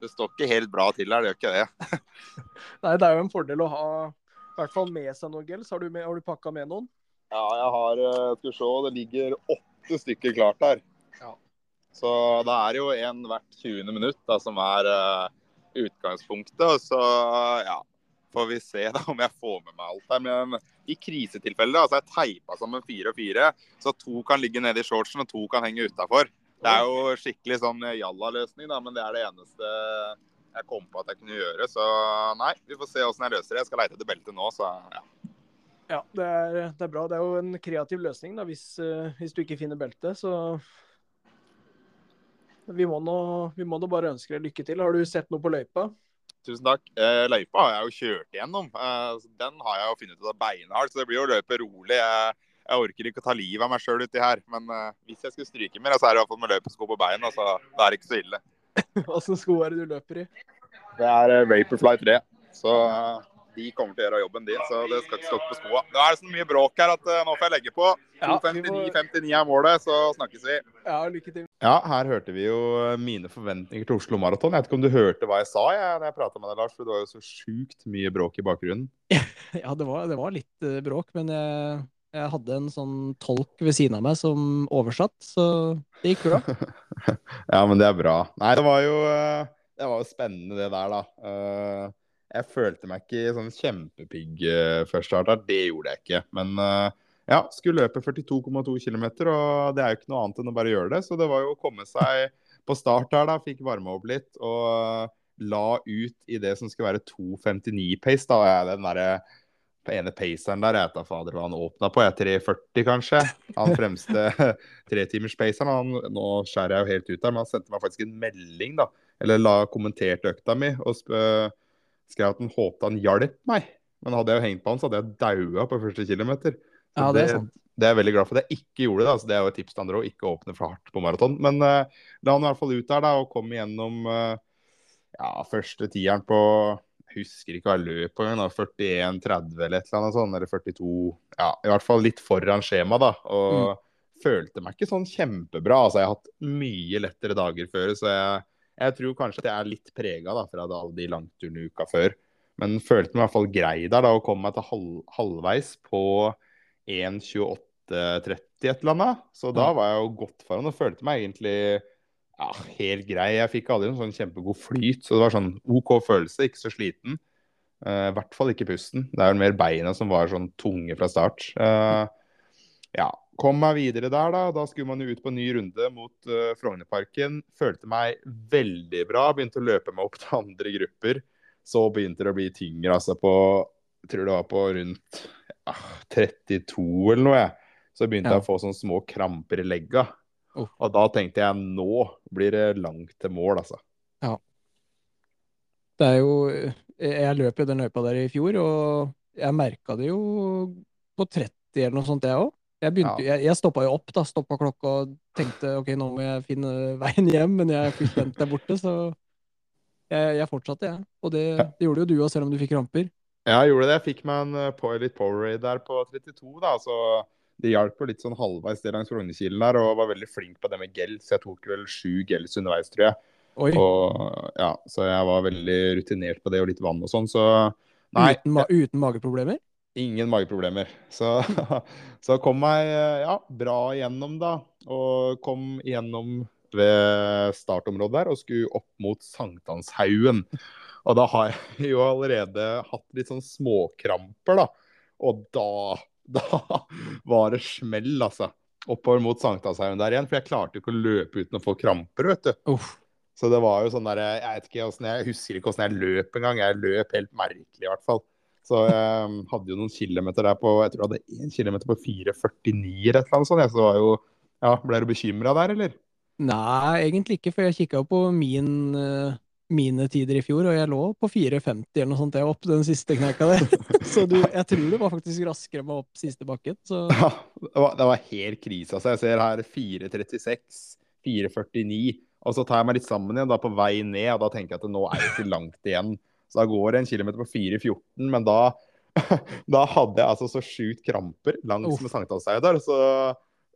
Speaker 2: det står ikke helt bra til her, det gjør ikke det.
Speaker 1: Nei, det er jo en fordel å ha i hvert fall med seg noe gels. Har du, med, har du pakka med noen?
Speaker 2: Ja, jeg har eh, Skal vi se, det ligger åtte stykker klart her. Ja. Så det er jo en hvert 20. minutt da, som er uh, utgangspunktet. Og så, ja får vi se da om jeg får med meg alt her. Men i krisetilfeller altså jeg teipa sammen fire og fire, så to kan ligge nede i shortsen og to kan henge utafor. Det er jo skikkelig sånn jalla-løsning, da, men det er det eneste jeg kom på at jeg kunne gjøre. Så nei, vi får se åssen jeg løser det. Jeg skal leite etter beltet nå, så ja.
Speaker 1: Ja, det er, det er, bra. Det er jo en kreativ løsning da, hvis, uh, hvis du ikke finner beltet. Så vi må, nå, vi må nå bare ønske deg lykke til. Har du sett noe på løypa?
Speaker 2: Tusen takk. Eh, løypa har jeg jo kjørt gjennom. Eh, den har jeg jo funnet ut av beinhardt, så det blir jo å løpe rolig. Jeg, jeg, orker ikke å ta livet av meg sjøl uti her. Men eh, hvis jeg skulle stryke mer, så er det i hvert fall med løpesko på beina, så det er ikke så ille.
Speaker 1: Åssen sko er det du løper i?
Speaker 2: Det er eh, Vaporfly 3. Så eh, de kommer til å gjøre jobben, din, Så det skal ikke stå på skoa. Nå er det så mye bråk her at uh, nå får jeg legge på. 2.59,59 er målet, så snakkes vi.
Speaker 1: Ja, lykke til.
Speaker 2: Ja, her hørte vi jo eh, mine forventninger til Oslo Maraton. Jeg vet ikke om du hørte hva jeg sa jeg, når jeg prata med deg, Lars, for det var jo så sjukt mye bråk i bakgrunnen.
Speaker 1: ja, det var, det var litt uh, bråk, men jeg, jeg, hadde en sånn tolk ved siden av meg som oversatt, så det gikk bra.
Speaker 2: ja, men det er bra. Nei, det var jo, det var jo spennende det der, da. Jeg følte meg ikke sånn kjempepigg først før start. Det gjorde jeg ikke. Men ja, skulle løpe 42,2 km, og det er jo ikke noe annet enn å bare gjøre det. Så det var jo å komme seg på start her, da. Fikk varma opp litt. Og la ut i det som skulle være 2.59-pace. Da er den derre ene paceren der, jeg vet da fader hva han åpna på, jeg er 3.40 kanskje. Han fremste tretimers-paceren. Nå skjærer jeg jo helt ut der, men han sendte meg faktisk en melding, da. Eller la kommentert økta mi. og skrev at han håpte han hjalp meg. Men hadde jeg jo hengt på han, så hadde jeg daua på første kilometer. Så
Speaker 1: ja, det, er sant.
Speaker 2: det er jeg veldig glad for at jeg ikke gjorde. det. Altså, det er jo et tips til andre å ikke åpne for hardt på maraton. Men uh, la han i hvert fall ut der da, og kom igjennom uh, ja, første tieren på jeg husker ikke hva jeg løp på, 41-30 eller et eller annet sånt. Eller 42 Ja, i hvert fall litt foran skjema, da. Og mm. følte meg ikke sånn kjempebra. Altså, jeg har hatt mye lettere dager før, så jeg jeg tror kanskje at jeg er litt prega fra alle de langturene uka før. Men følte meg i hvert fall grei der da, og kom meg til halv, halvveis på 1.28,30 et eller annet. Så da var jeg jo godt foran og følte meg egentlig ja, helt grei. Jeg fikk aldri noen sånn kjempegod flyt, så det var sånn OK følelse, ikke så sliten. Uh, I hvert fall ikke pusten. Det er jo mer beina som var sånn tunge fra start. Uh, ja, Kom meg videre der, da. Da skulle man jo ut på en ny runde mot uh, Frognerparken. Følte meg veldig bra. Begynte å løpe meg opp til andre grupper. Så begynte det å bli tyngre, altså på Jeg tror det var på rundt ja, 32 eller noe. Jeg. Så begynte ja. jeg å få sånne små kramper i legga. Oh. Og da tenkte jeg nå blir det langt til mål, altså.
Speaker 1: Ja. Det er jo Jeg løp jo den løypa der i fjor, og jeg merka det jo på 30 eller noe sånt, jeg òg. Jeg, begynte, ja. jeg, jeg stoppa jo opp, da. Stoppa klokka og tenkte ok, nå må jeg finne veien hjem, men jeg fikk vent der borte, så jeg, jeg fortsatte, jeg. Og det, det, gjorde jo du òg, selv om du fikk kramper.
Speaker 2: Ja, jeg gjorde det. Jeg fikk meg en på, litt powerade der på 32, da. Så det hjalp jo litt sånn halvveis det langs Frognerkilen der, og var veldig flink på det med gels. Jeg tok vel sju gels underveis, tror jeg. Oi. Og, ja, så jeg var veldig rutinert på det, og litt vann og sånn. Så Nei,
Speaker 1: uten, ma uten mageproblemer?
Speaker 2: ingen mageproblemer. Så, så kom meg eh, ja, bra igjennom, da. Og kom igjennom ved startområdet der og skulle opp mot Sankthanshaugen. Og da har jeg jo allerede hatt litt sånn småkramper, da. Og da, da var det smell, altså. Oppover mot Sankthanshaugen der igjen. For jeg klarte ikke å løpe uten å få kramper, vet du.
Speaker 1: Uff.
Speaker 2: Så det var jo sånn der, jeg vet ikke åssen jeg, jeg husker ikke hvordan jeg løp engang. Jeg løp helt merkelig, i hvert fall. Så jeg hadde jo noen kilometer der på Jeg tror jeg hadde én kilometer på 4,49 eller et eller annet sånt. Jeg, så var jo Ja, ble du bekymra der, eller?
Speaker 1: Nei, egentlig ikke, for jeg kikka på min, eh, mine tider i fjor, og jeg lå på 4,50 eller noe sånt jeg opp den siste kneika der. så du, jeg tror du var faktisk raskere meg opp siste bakken. Så
Speaker 2: Ja, det var, det var helt krise. Altså. Jeg ser her 4.36, 4.49. Og så tar jeg meg litt sammen igjen da på vei ned, og da tenker jeg at det nå er det ikke langt igjen. Så da går det en kilometer på 4.14, men da, da hadde jeg altså så sjukt kramper langs
Speaker 1: Uff.
Speaker 2: med Sankthanshaugen der. Så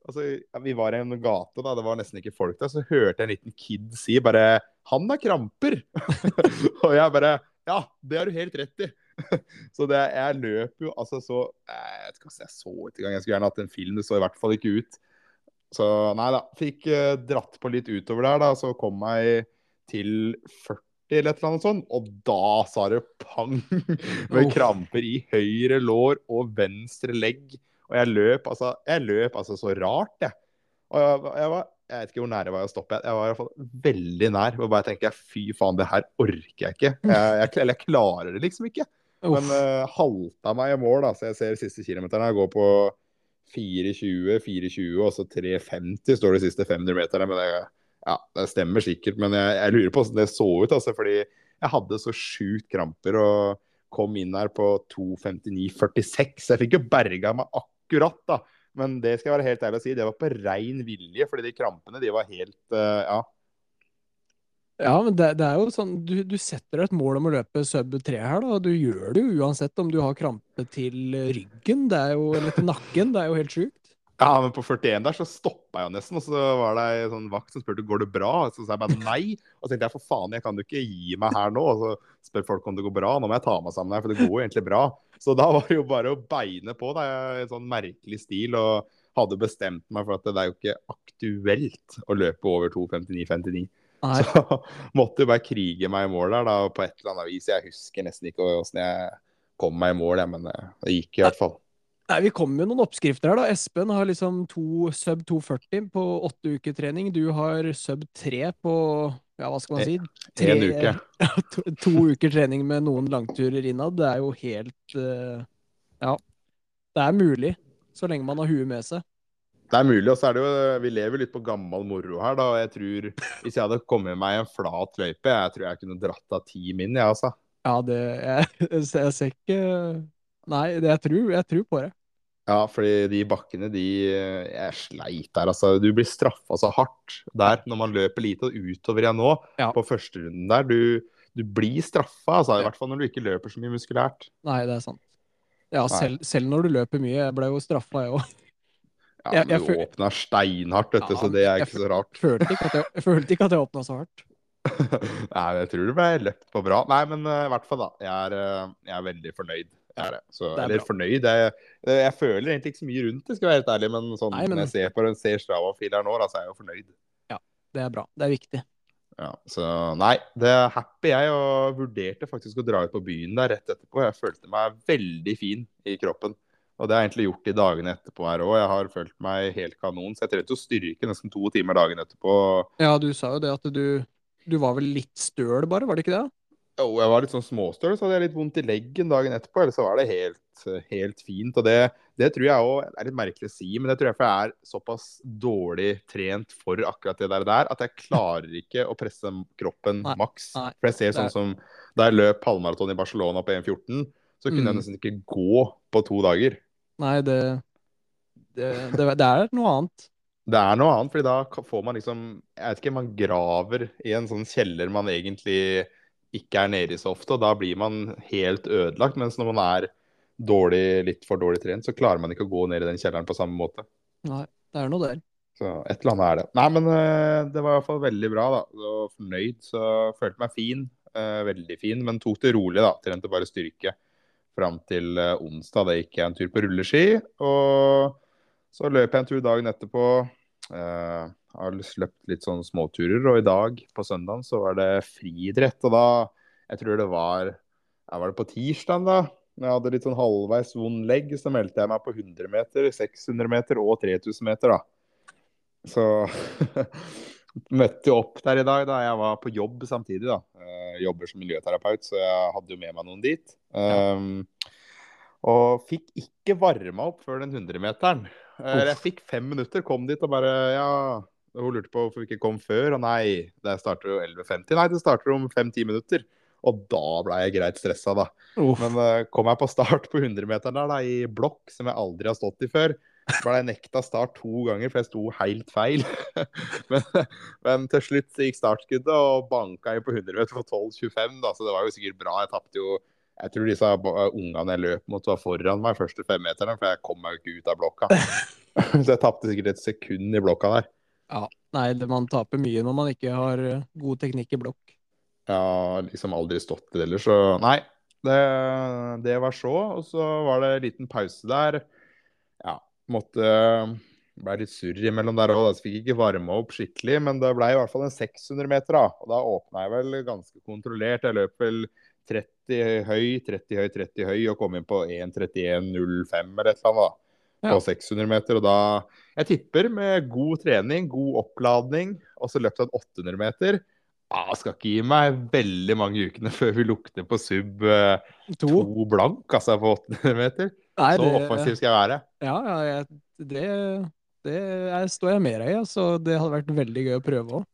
Speaker 2: altså, vi var i en gate, da, det var nesten ikke folk der. Så hørte jeg en liten kid si bare 'Han har kramper'. og jeg bare Ja, det har du helt rett i. Så det, jeg løp jo altså så Jeg vet ikke hva jeg så ut engang. Jeg skulle gjerne hatt en film. Det så i hvert fall ikke ut. Så nei da. Fikk eh, dratt på litt utover der, da. Så kom jeg til 40 eller et eller annet sånt. Og da sa det pang! Med kramper i høyre lår og venstre legg. Og jeg løp altså, jeg løp altså så rart, jeg. Og jeg, jeg var jeg vet ikke hvor nær jeg var å stoppe. Jeg var i hvert fall veldig nær. Og bare tenker jeg, fy faen, det her orker jeg ikke. Jeg, eller jeg klarer det liksom ikke.
Speaker 1: uff.
Speaker 2: Men uh, halta meg i mål, da. Så jeg ser siste kilometeren. Jeg går på 4,20, 4,20 og så 3,50 står det siste 500 meterne. Men det, ja, det stemmer sikkert. Men jeg, jeg lurer på hvordan det så ut, altså. Fordi jeg hadde så sjukt kramper og kom inn her på 2,59,46. Jeg fikk jo berga meg akkurat, da. Men det skal jeg være helt ærlig å si, det var på rein vilje. Fordi de krampene, de var helt uh, Ja.
Speaker 1: Ja, men det, det er jo sånn, du, du setter deg et mål om å løpe sub 3 her, da. Du gjør det jo uansett om du har krampe til ryggen det er jo, eller til nakken. Det er jo helt sjukt.
Speaker 2: Ja, men på 41 der så stoppa jeg jo nesten, og så var det ei sånn vakt som spurte går det bra. Så sa jeg bare nei. Og så tenkte jeg for faen, jeg kan jo ikke gi meg her nå. Og så spør folk om det går bra. Nå må jeg ta meg sammen her, for det går jo egentlig bra. Så da var det jo bare å beine på da, i en sånn merkelig stil. Og hadde bestemt meg for at det er jo ikke aktuelt å løpe over 2.59,59.
Speaker 1: Nei,
Speaker 2: Så måtte jo bare krige meg i mål der da, på et eller annet vis. Jeg husker nesten ikke åssen jeg kom meg i mål, jeg, men eh, det gikk i hvert fall.
Speaker 1: Nei, vi kommer med noen oppskrifter her, da. Espen har liksom to, sub 240 på åtte uker trening. Du har sub 3 på ja, hva skal man si?
Speaker 2: En uke.
Speaker 1: to, to uker trening med noen langturer innad. Det er jo helt eh, Ja. Det er mulig, så lenge man har huet med seg.
Speaker 2: Det er mulig, og så er det jo Vi lever litt på gammel moro her, da. Og jeg tror Hvis jeg hadde kommet meg i en flat løype, jeg tror jeg kunne dratt av ti min, jeg, altså.
Speaker 1: Ja, det Jeg, jeg ser ikke Nei, det, jeg, tror, jeg tror på det.
Speaker 2: Ja, fordi de bakkene, de Jeg sleit der, altså. Du blir straffa så hardt der når man løper lite, og utover igjen nå,
Speaker 1: Ja.
Speaker 2: på førsterunden der. Du, du blir straffa, altså. I hvert fall når du ikke løper så mye muskulært.
Speaker 1: Nei, det er sant. Ja, selv, selv når du løper mye. Jeg ble jo straffa, jeg òg.
Speaker 2: Ja, men
Speaker 1: jeg
Speaker 2: du
Speaker 1: føl-
Speaker 2: åpna steinhardt, du,
Speaker 1: Ja,
Speaker 2: så det er
Speaker 1: jeg
Speaker 2: ikke så rart.
Speaker 1: Følte ikke at jeg, jeg følte ikke at jeg åpna så hardt.
Speaker 2: Nei, jeg tror det ble løpt på bra. Nei, men eh, i hvert fall, da. Jeg er, uh, jeg er veldig fornøyd. Jeg er det. Så,
Speaker 1: Det er
Speaker 2: eller
Speaker 1: bra.
Speaker 2: fornøyd jeg, jeg føler egentlig ikke så mye rundt det, skal jeg være helt ærlig. Men, sånn,
Speaker 1: Nei, men-
Speaker 2: når jeg ser på den ser Strava-fil her nå, da, så er jeg jo fornøyd.
Speaker 1: Ja, Det er bra. Det er viktig.
Speaker 2: Ja, så nei, det er happy jeg, og vurderte faktisk å dra ut på byen der rett etterpå. Jeg følte meg veldig fin i kroppen. Og det har jeg egentlig gjort de dagene etterpå her òg. Jeg har følt meg helt kanon. Så jeg trengte å styrke nesten to timer dagen etterpå.
Speaker 1: Ja, du sa jo det at du Du var vel litt støl, bare, var det ikke det?
Speaker 2: Jo, jeg var litt sånn småstøl, så hadde jeg litt vondt i leggen dagen etterpå. Ellers så var det helt, helt fint. Og det, det tror jeg òg er litt merkelig å si, men det tror jeg for jeg er såpass dårlig trent for akkurat det der, der at jeg klarer ikke å presse kroppen
Speaker 1: Nei,
Speaker 2: maks.
Speaker 1: nei,
Speaker 2: For jeg ser
Speaker 1: er-
Speaker 2: sånn som da jeg løp halvmaraton i Barcelona på 1,14, så kunne jeg
Speaker 1: Mm.
Speaker 2: nesten ikke gå på to dager.
Speaker 1: Nei, det Det, det, det er noe annet.
Speaker 2: Det er noe annet, fordi da får man liksom Jeg vet ikke, man graver i en sånn kjeller man egentlig ikke er nede i så ofte, og da blir man helt ødelagt. Mens når man er dårlig, litt for dårlig trent, så klarer man ikke å gå ned i den kjelleren på samme måte.
Speaker 1: Nei, det er noe der.
Speaker 2: Så et eller annet er det. Nei, men øh, det var i hvert fall veldig bra, da. Og fornøyd. Så følte meg fin. øh, veldig fin, men tok det rolig, da. Trente bare styrke. fram til eh, onsdag. Da gikk jeg en tur på rulleski. Og så løp jeg en tur dagen etterpå. Uh, har løpt litt sånn småturer. Og i dag, på søndagen, så var det friidrett. Og da, jeg tror det var ja, Var det på tirsdag, da? Når jeg hadde litt sånn halvveis vond legg, så meldte jeg meg på 100 meter, 600 meter og 3000 meter, da. Så møtte jo opp der i dag da jeg var på jobb samtidig. da. Jeg jobber som miljøterapeut, så jeg hadde jo med meg noen dit. Um, og fikk ikke varma opp før den 100-meteren. Jeg fikk fem minutter, kom dit og bare Ja, hun lurte på hvorfor vi ikke kom før. Og nei, det starter jo 11.50. Nei, det starter om fem-ti minutter. Og da ble jeg greit stressa, da. Uff. Men uh, kom jeg på start på 100-meteren der, da, i blokk, som jeg aldri har stått i før, ble jeg nekta start to ganger, for jeg sto helt feil. men, men, til slutt gikk startskuddet og banka inn på 100 meter på 12,25, da, så det var jo sikkert bra. Jeg tapte jo Jeg tror disse ungene jeg løp mot, var foran meg første femmeterne, for jeg kom meg jo ikke ut av blokka. så jeg tapte sikkert et sekund i blokka der.
Speaker 1: Ja, nei, man taper mye når man ikke har eh, god teknikk i blokk.
Speaker 2: Ja, liksom aldri stått det ellers, så nei. Det, det var så. Og så var det en liten pause der. Ja, måtte ble litt surr imellom der òg, fikk ikke varma opp skikkelig. Men det ble i hvert fall en 600 meter, da. Og da åpna jeg vel ganske kontrollert. Jeg løp vel 30 høy, 30 høy, 30 høy og kom inn på 1.31,05 eller et eller annet. da. På 600 meter. Og da Jeg tipper med god trening, god oppladning, og så løpte jeg en 800 meter. Ah, skal ikke gi meg veldig mange ukene før vi lukter på sub eh, to. to blank, altså på 800 meter. Nei, så offensiv skal jeg være.
Speaker 1: Ja, ja det, det er, står jeg med deg i. så det hadde vært veldig gøy å prøve òg.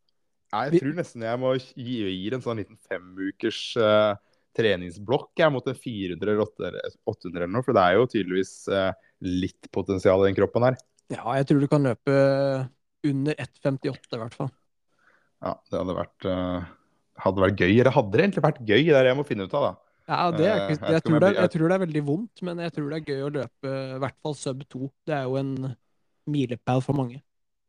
Speaker 2: Jeg tror nesten jeg må gi, gi en sånn liten femukers uh, treningsblokk jeg, mot en 400 eller 800 eller noe. For det er jo tydeligvis uh, litt potensial i den kroppen her.
Speaker 1: Ja, jeg tror du kan løpe under 1,58 i hvert fall.
Speaker 2: Ja, det hadde vært, uh, hadde vært gøy. Eller hadde det egentlig vært gøy? Det er det jeg må finne ut av, da.
Speaker 1: Ja, det er, jeg, jeg, tror det, jeg, tror det, er veldig vondt, men jeg tror det er gøy å løpe i hvert fall sub 2. Det er jo en milepæl for mange.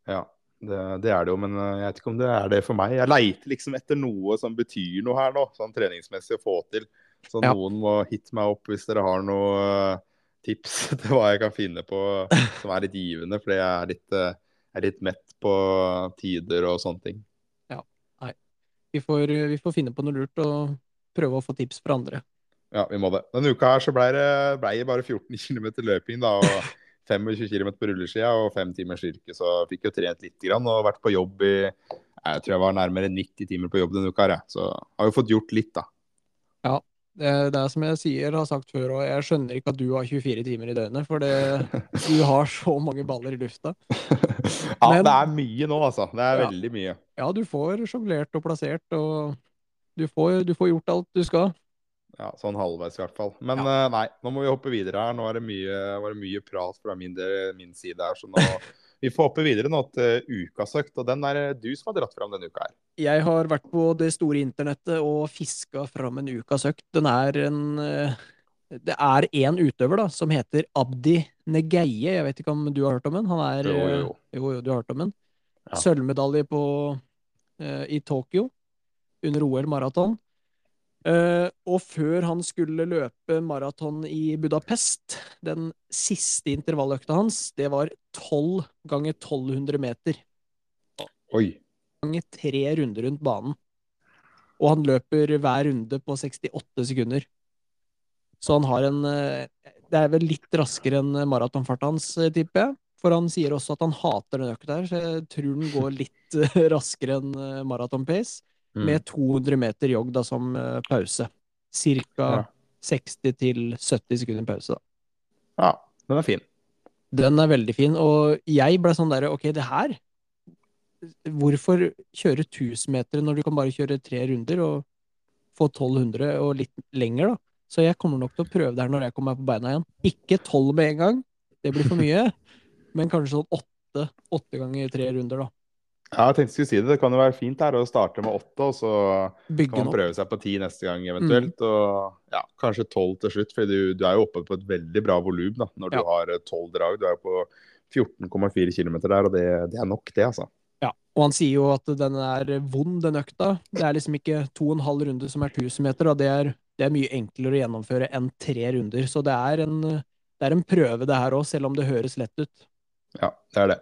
Speaker 2: Ja, det, det, er det jo, men eh, jeg vet ikke om det er det for meg. Jeg leiter liksom etter noe som betyr noe her nå, sånn treningsmessig å få til. Så ja. noen må hitte meg opp hvis dere har noe uh, tips til hva jeg kan finne på som er litt givende, fordi jeg er litt, uh, er litt mett på tider og sånne ting.
Speaker 1: Ja, nei. Vi får, vi får finne på noe lurt og prøve å få tips fra andre.
Speaker 2: Ja, vi må det. Denne uka her så ble det, ble det bare 14 km løping da, og 25 km på rulleskia og fem timers yrke, Så fikk jo trent litt grann, og vært på jobb i jeg tror jeg var nærmere 90 timer på jobb denne uka. her. Så har jo fått gjort litt, da.
Speaker 1: Ja, det, det er som jeg sier, har sagt før, og jeg skjønner ikke at du har 24 timer i døgnet. For det, du har så mange baller i lufta.
Speaker 2: ja, Men, det er mye nå, altså. Det er ja, veldig mye.
Speaker 1: Ja, du får sjonglert og plassert, og du får, du får gjort alt du skal.
Speaker 2: Ja, sånn halvveis i hvert fall. Men ja. uh, nei, nå må vi hoppe videre her. Nå er det mye, var det mye prat fra min, min, side her. Så nå vi får hoppe videre nå til ukasøkt. Og den er du som har dratt fram denne uka her.
Speaker 1: Jeg har vært på det store internettet og fiska fram en ukasøkt. Den er en uh, Det er én utøver da, som heter Abdi Negeie. Jeg vet ikke om du har hørt om den? Han er,
Speaker 2: jo, jo.
Speaker 1: jo, jo du har hørt om den. Ja. Sølvmedalje på, i Tokyo under OL maraton. Uh, og før han skulle løpe maraton i Budapest, den siste intervalløkta hans, det var 12 ganger 1200 meter.
Speaker 2: Oi.
Speaker 1: Ganger tre runder rundt banen. Og han løper hver runde på 68 sekunder. Så han har en uh, Det er vel litt raskere enn maratonfarta hans, eh, tipper jeg. For han sier også at han hater den økta her, så jeg tror den går litt raskere enn maraton pace mm. med 200 meter jogg da, som uh, pause. Cirka ja. 60 70 sekunder pause, da.
Speaker 2: Ja, den er fin.
Speaker 1: Den er veldig fin, og jeg ble sånn derre OK, det her Hvorfor kjøre 1000 meter når du kan bare kjøre tre runder og få 1200 og litt lenger, da? Så jeg kommer nok til å prøve det her når jeg kommer meg på beina igjen. Ikke 12 med en gang, det blir for mye, men kanskje sånn åtte, åtte ganger tre runder, da.
Speaker 2: Ja, jeg tenkte jeg skulle si det. Det kan jo være fint her å starte med åtte, og så Bygge kan man prøve seg på ti neste gang eventuelt. Mm. Og ja, kanskje tolv til slutt, for du, du, er jo oppe på et veldig bra volum når ja. du har eh, tolv drag. Du er jo på 14,4 km der, og det, det, er nok, det, altså.
Speaker 1: Ja, og han sier jo at den er vond, den økta. Det er liksom ikke to og en halv runde som er 1000 meter, og Det er, det er mye enklere å gjennomføre enn tre runder. Så det er en, det er en prøve, det her òg, selv om det høres lett ut.
Speaker 2: Ja, det er det.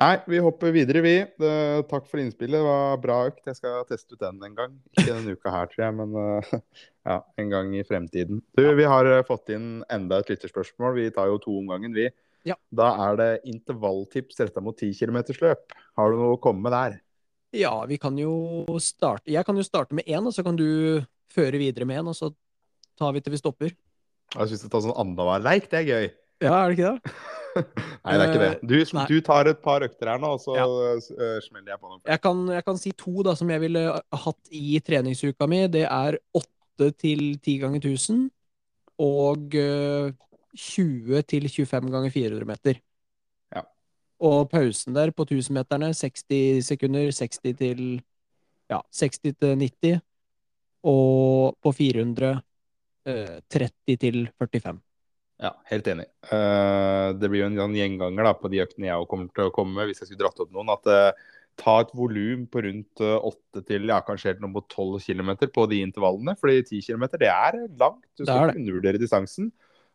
Speaker 2: Nei, vi hopper videre, vi. Det, takk for innspillet. Det var bra økt. Jeg skal teste ut den en gang. Ikke denne uka her, tror jeg, men uh, ja, en gang i fremtiden. Du, vi har uh, fått inn enda et lytterspørsmål. Vi tar jo to om gangen, vi.
Speaker 1: Ja.
Speaker 2: Da er det intervalltips retta mot 10 km løp. Har du noe å komme med der?
Speaker 1: Ja, vi kan jo starte Jeg kan jo starte med én, og så kan du føre videre med én, og så tar vi til vi stopper.
Speaker 2: Jeg syns det tar sånn annenhver leik, det er gøy.
Speaker 1: Ja, er det ikke det?
Speaker 2: Nei, det er ikke det. Du, du tar et par økter her nå, og så
Speaker 1: Ja.
Speaker 2: uh, smeller jeg på noen.
Speaker 1: Jeg kan, jeg kan si to da, som jeg ville hatt i treningsuka mi. Det er 8 til 10 ganger 1000 og eh, 20 til 25 ganger 400 meter.
Speaker 2: Ja.
Speaker 1: Og pausen der på 1000-meterne 60 sekunder, 60 til ja, 60 til 90. Og på 400 eh, 30 til 45.
Speaker 2: Ja, helt enig. Uh, det blir jo en sånn gjenganger da, på de øktene jeg kommer til å komme med, hvis jeg skulle dratt opp noen. At uh, ta et volum på rundt eh, 8 til ja, kanskje helt noe mot 12 km på de intervallene. Fordi 10 km det er langt. Du skal ikke undervurdere distansen.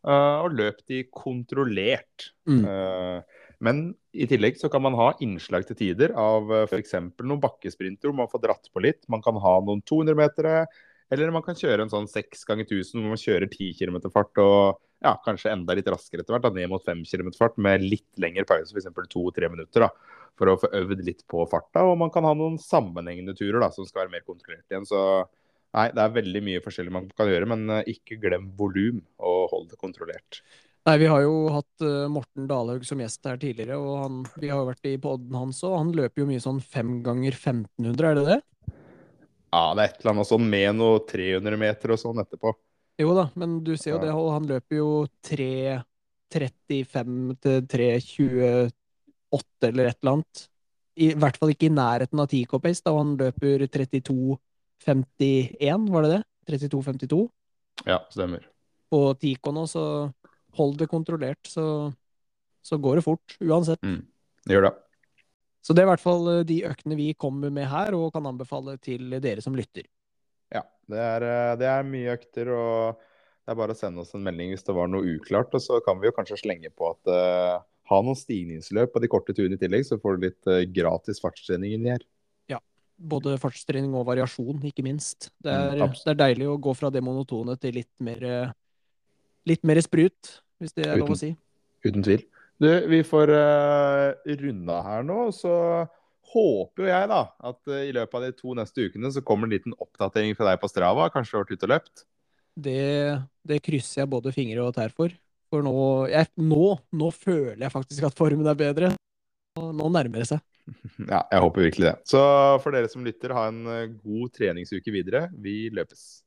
Speaker 2: Uh, og løp de kontrollert.
Speaker 1: Mm.
Speaker 2: Eh, men i tillegg så kan man ha innslag til tider av uh, f.eks. noen bakkesprinter hvor man får dratt på litt. Man kan ha noen 200-metere, eller man kan kjøre en sånn 6 ganger 1000 hvor man kjører 10 km fart og ja, kanskje enda litt raskere etter hvert, da, ned mot 5 km fart med litt lengre pause, f.eks. 2-3 minutter, da, for å få øvd litt på farta. Og man kan ha noen sammenhengende turer da, som skal være mer kontrollert igjen. Så nei, det er veldig mye forskjellig man kan gjøre, men uh, ikke glem volum og hold det kontrollert.
Speaker 1: Nei, vi har jo hatt eh, Morten Dalhaug som gjest her tidligere, og han, vi har jo vært i podden hans òg. Han løper jo mye sånn fem ganger 1500, er det det?
Speaker 2: Ja, det er et eller annet sånn med noe 300 meter og sånn etterpå.
Speaker 1: Jo da, men du ser jo det, han løper jo 3.35 til 3.28 eller et eller annet. I hvert fall ikke i nærheten av 10K pace, da han løper 32.51, var det det? 32.52
Speaker 2: Ja, stemmer.
Speaker 1: på 10K nå, så hold det kontrollert, så, så går det fort, uansett.
Speaker 2: Gjør det.
Speaker 1: Så det er i hvert fall eh, de øktene vi kommer med her, og kan anbefale til dere som lytter.
Speaker 2: Ja, det er, eh, det er mye økter, og det er bare å sende oss en melding hvis det var noe uklart. Og så kan vi jo kanskje slenge på at uh, ha noen stigningsløp på de korte turene i tillegg, så får du litt uh, gratis fartstrening inni her.
Speaker 1: Både fartstrening og variasjon, ikke minst. Det er,
Speaker 2: Mm,
Speaker 1: det er deilig å gå fra det monotone til litt mer, litt mer sprut, hvis det er lov å si.
Speaker 2: Uten tvil. Du, vi får uh, runda her nå, så håper jo jeg da at uh, i løpet av de to neste ukene så kommer en liten oppdatering fra deg på Strava. Kanskje du har vært ute og løpt?
Speaker 1: Det, det krysser jeg både fingre og tær for. For nå, jeg, nå, nå føler jeg faktisk at formen er bedre. Og nå nærmer det seg.
Speaker 2: Ja, jeg håper virkelig det. Så for dere som lytter, ha en eh, god treningsuke videre. Vi løpes.